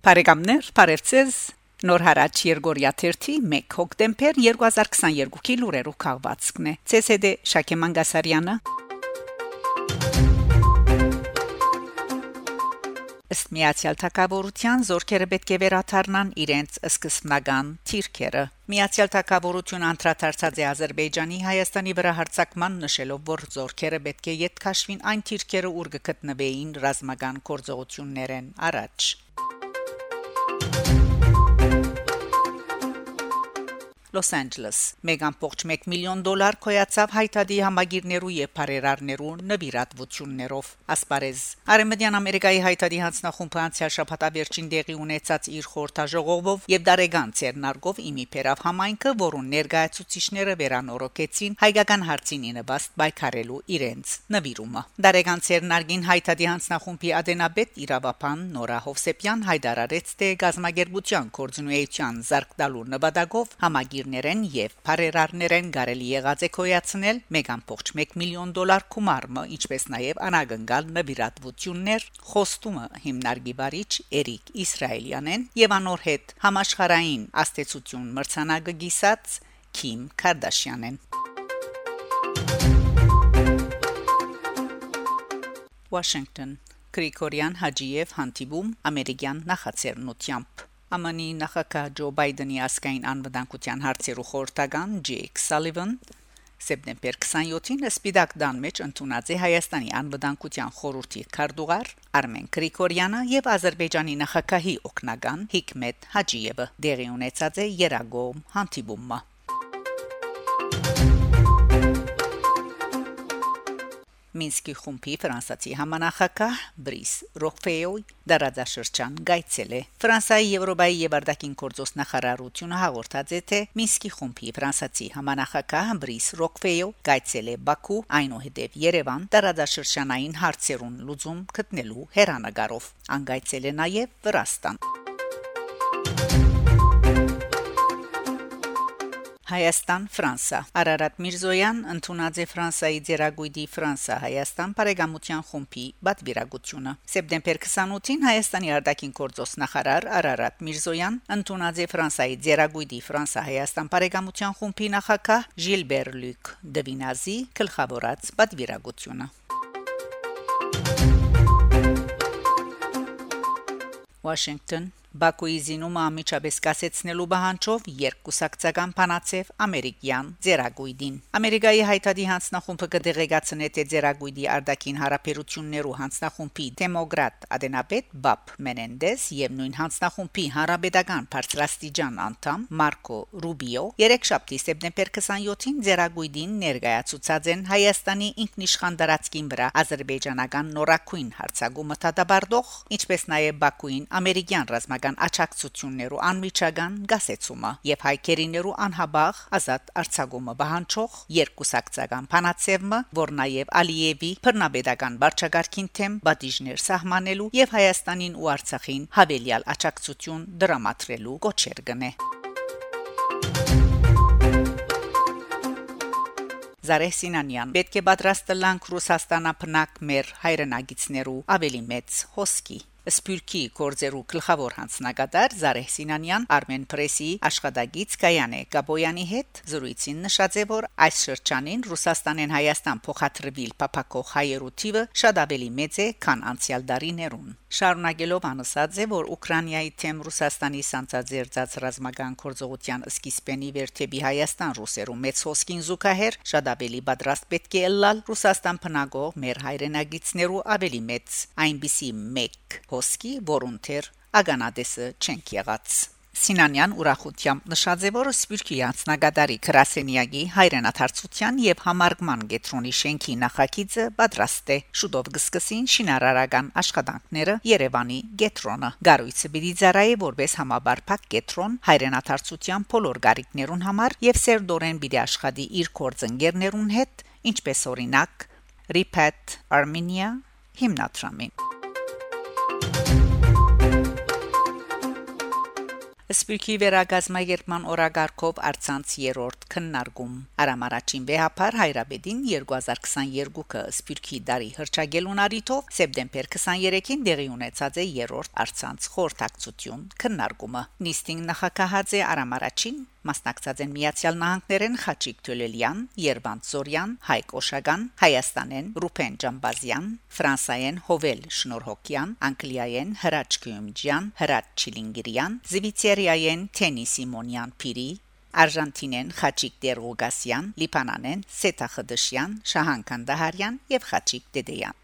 Բարեկամներ, Փարեվցես Նոր հարաճ Երգորիա 1 հոկտեմբեր 2022-ի լուրերով քաղվածքն է ՑՍԴ Շակե Մանգասարյանը Ըստ Միացյալ Թագավորության զորքերը պետք է վերաթարնան իրենց սկզբնական թիրքերը։ Միացյալ Թագավորությունը անդրադարձած է Ադրբեջանի Հայաստանի վրա հարձակման նշելով, որ զորքերը պետք է յետքաշվին այն թիրքերը, ուր գտնվեին ռազմական գործողություններեն առաջ։ Los Angeles 1.1 միլիոն դոլար կոյացավ հայտարարի համագիրներու եւ բարերարներու նվիրատվություններով ասպարեզ Արեմեդյան Ամերիկայի հայտարարի հանձնախումբը անցյալ շաբաթավերջին դեղի ունեցած իր խորհրդաժողովով եւ դարեգան ցերնարգով իմի փերավ համայնքը որուն ներկայացուցիչները վերանորոգեցին հայկական հարցին ինվաստ բայկարելու իրենց նվիրումը դարեգան ցերնարգին հայտարարի հանձնախումբի ադենաբեդ իրավապան Նորա Հովսեփյան հայտարարեց թե գազագերբության կորձունեության զարգդալու նպատակով համագիր խնդիրներեն եւ բարերարներեն կարելի եղած է կոյացնել 1.1 միլիոն դոլար գումարը, ինչպես նաեւ անագնգալ նվիրատվություններ խոստումը հիմնարկի բարիչ Էրիկ Իսրայելյանեն եւ անոր հետ համաշխարային աստեցություն մրցանակը գիսած Քիմ Կարդաշյանեն Washington Գրիգորյան Հաջիև հանդիպում ամերիկյան նախաձեռնությամբ ԱՄՆ-ի նախագահ Ջո Բայդենի ասկային անվտանգության հարցերու խորհրդական Ջեյք Սալիվան սեպտեմբեր 27-ին Սպիդակ դան մեջ ընդունած է Հայաստանի անվտանգության խորհրդի քարտուղար Արմեն Գրիգորյանը եւ Ադրբեջանի նախագահի օկնական Հիկմետ Հաջիևը դեղի ունեցած է Երագոմ հանդիպումը Մինսկի խումբի ֆրանսացի համանախագահ Բրիս Ռոկֆեյոյ դարաձաշրջան գայցել է. Ֆրանսայի Եվրոպայի եւ Արդակին գործոս նախարարությունը հաղորդած է թե Մինսկի խումբի ֆրանսացի համանախագահ Բրիս Ռոկֆեյո գայցել է Բաքու այնուհետև Երևան դարաձաշրջանային հարցերուն լուծում գտնելու հերանագարով անգայցել է նաեւ Վրաստան Հայաստան-Ֆրանսա Արարատ Միրզոյան ընդունած է Ֆրանսայի ձերագույդի Ֆրանսա-Հայաստան բարեկամության խումբի բադվիրագությունը Սեպտեմբեր 28-ին Հայաստանի արտաքին գործոստ նախարար Արարատ Միրզոյան ընդունած է Ֆրանսայի ձերագույդի Ֆրանսա-Հայաստան բարեկամության խումբի նախակահ Ժիլբեր Լյուկ Դվինազի գլխավորած բադվիրագությունը Washington Բաքուի զինումը ամիջապես կասեցնելու բանջով երկուսակցական փանացև ամերիկյան ձերագույդին Ամերիկայի հայտարարի հանձնախումբը կդեղեկացնե թե ձերագույդի արդակին հարաբերություններու հանձնախումբի դեմոկրատ Ադենաբետ Բապ Մենենդես եւ նույն հանձնախումբի հարաբերական բարձրաստիճան անդամ Մարկո Ռուբիո երեքշաբթի սեպտեմբեր 27-ին ձերագույդին ներկայացուցած են Հայաստանի ինքնիշխան դարածքին վրա ազերբայջանական նորակույն հարցագումը դադարդող ինչպես նաեւ Բաքուին ամերիկյան ռազմական ռազմական աճակցություններու անմիջական գասեցումը եւ հայկերիներու անհաբաղ ազատ արցագումը բանջող երկուսակցական փանացևը, որ նաեւ Ալիևի բռնաբեդական վարչագարքին թեմ բադիժներ սահմանելու եւ Հայաստանին ու Արցախին հավելյալ աճակցություն դրամատրելու կոչեր գնե Զարեհ Սինանյան պետք է պատրաստ լանք Ռուսաստանապնակ մեր հայրենագիցներու ավելի մեծ հոսքի Սպյուրքի կորձերու գլխավոր հանձնագետար Զարեհ Սինանյան Armen Press-ի աշխատագիծ Կայանե Գաբոյանի հետ զրույցին նշած է որ այս շրջանին Ռուսաստանեն Հայաստան փոխադրվել փապակող հայերու թիվը շատ ավելի մեծ է քան անցյալ դարիներուն շարունակելով անասած է որ Ուկրաինայի թեմ Ռուսաստանի սանցածերծած ռազմական կորձողության սկիզբենի վերթեբի Հայաստան ռուսերու մեծ հոսքին զուգահեռ շատ ավելի պատրաստ պետք է լալ Ռուսաստան փնագող մեր հայրենագիցներու ավելի մեծ այնպիսի մեկ հոսքի, որուն թեր ագանադեսը չենք եղած։ Սինանյան ուրախությամբ որ Սպիրկի անցնագադարի Կրասենիագի հայրենաթարցության եւ համարգման գետրոնի շենքի նախագիծը պատրաստ է։ Շուտով կսկսին շինարարական աշխատանքները Երևանի գետրոնը։ Գարույցը պիտի ծառայի որպես համաբարփակ գետրոն հայրենաթարցության բոլոր գարիկներուն համար եւ սերդորեն պիտի աշխատի իր կորձընկերներուն հետ, ինչպես օրինակ Repat Armenia հիմնադրամին Սպյուրքի վերագազմագերման օրագարկով արցանց երրորդ քննարկում Արամարաչին վեհապար Հայրաբեդին 2022-ը Սպյուրքի դարի հրճագելուն արիթով սեպտեմբեր 23-ին դեղի ունեցած է երրորդ արցանց խորհրդակցություն քննարկումը նիստինգ նախակահած է Արամարաչին Մասնակցած են Միացյալ Նահանգներեն Խաչիկ Թուլելյան, Երվանդ Զորյան, Հայկ Օշագան, Հայաստանեն Ռուփեն Ջամբազյան, Ֆրանսայեն Հովել Շնորհոկյան, Անգլիայեն Հրաչ Քյումջյան, Հրաչ Չիլինգիրյան, Զվիցերիայեն Թենի Սիմոնյան Փիրի, Արժանտինեն Խաչիկ Դերգոգասյան, Լիբանանեն Սետա Խդշյան, Շահան Կանդահարյան եւ Խաչիկ Դեդեյան։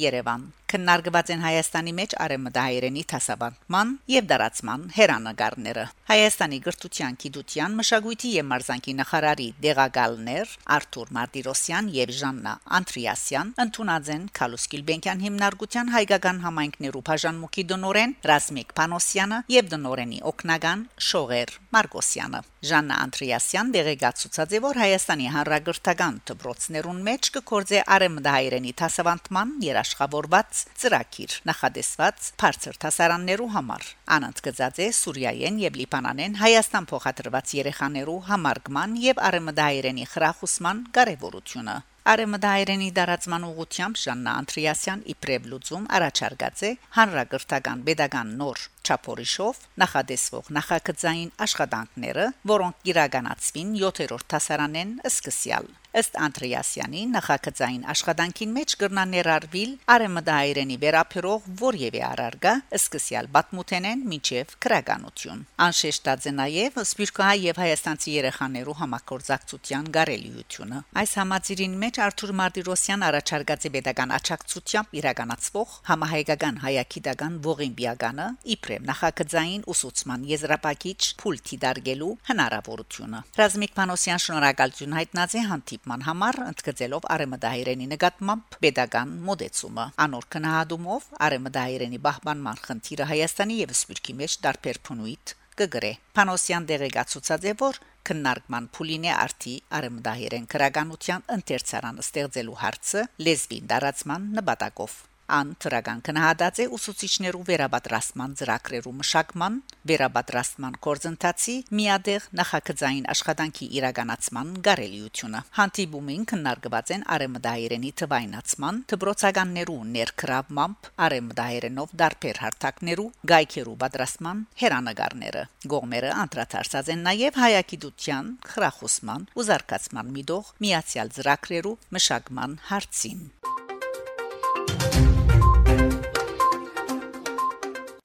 Երևան քննարկված են Հայաստանի մեջ արեմդահայերենի թասաբանման եւ դարացման հերանագարները։ Հայաստանի գրթության, գիտության, մշակույթի եւ մարզանկի նախարարի դեղագալներ Արթուր Մարտիրոսյան եւ Ժաննա Անտրիասյան ընդունած են Քալուս Գիլբենկյան հիմնարկության հայկական համայնքներու բաժանմունքի դնորեն Ռազմիկ Պանոսյանը եւ դնորենի օկնական Շողեր Մարգոսյանը։ Ժաննա Անտրիասյան դեղեկացուցած է, որ Հայաստանի հանրագրթական դպրոցներուն մեջ կկործե արեմդահայերենի թասավանդման երաշխավորված ծրագիր նախադեсված բարձր հասարաններու համար անոնց գծած է Սուրիայեն եւ Լիբանանեն Հայաստան փոխադրված երեխաներու համարգման եւ արեմդահայերենի խրախուսման կարեւորությունը Արեմդայերենի դարածման ուղությամբ Ժաննա Անտրիասյան իբրև լուծում առաջարկած է հանրագրթական pedagogan նոր չափորիշով նախադեсվող նախագծային աշխատանքները, որոնք իրականացվին 7-րդ հասարանեն սկսյալ ըստ Անտրիասյանի նախագծային աշխատանքին մեջ կրնաներարվիլ արեմդայերենի վերապերող որևէ արարգա սկսյալ բաթմութենեն միջև քրագանություն անշեշտած է նաև սպիրկահայ եւ հայաստանցի երեխաներու համակորձակցության գարելիությունը այս համաձիրին մեջ Արթուր Մարտիրոսյան առաջարկած է pedagogan աչակցությամբ իրականացվող համահայկական հայագիտական ողիմբիագանը իբրև իբրև նախագծային ուսուցման եզրափակիչ փուլտի դարգելու հնարավորությունը։ Ռազմիկ Մանոսյան շնորհակալություն հայտնած է հանդիպման համար, ընդգծելով արեմդահիրենի նկատմամբ pedagogan մոդեցումը։ Անոր քնահատումով արեմդահիրենի բահբանման խնդիրը Հայաստանի եւ Սփյուռքի մեջ դարբեր փնույթ կգրե։ Պանոսյան դերեկացուցած է, որ քննարկման փուլինե արտի արեմդահիրեն քրագանության ընթերցարան ստեղծելու հարցը լեզվին դարացման նպատակով ան թրագան կնահատած է ուսուցիչներու վերաբադրաստման ծրագրերու մշակման, վերաբադրաստման կորձընթացի միադեղ նախագծային աշխատանքի իրականացման գարելիությունը։ Հանդիպումին քննարկված են արեմդայերենի թվայնացման, դբրոցականներու ներքրավմամբ, արեմդայերենով դարբեր հարթակներու, գայքերու պատրաստման հերանագարները։ Գողմերը անդրադարձած են նաև հայագիտության, խրախուսման ու զարգացման միտող միացյալ ծրագրերու մշակման հարցին։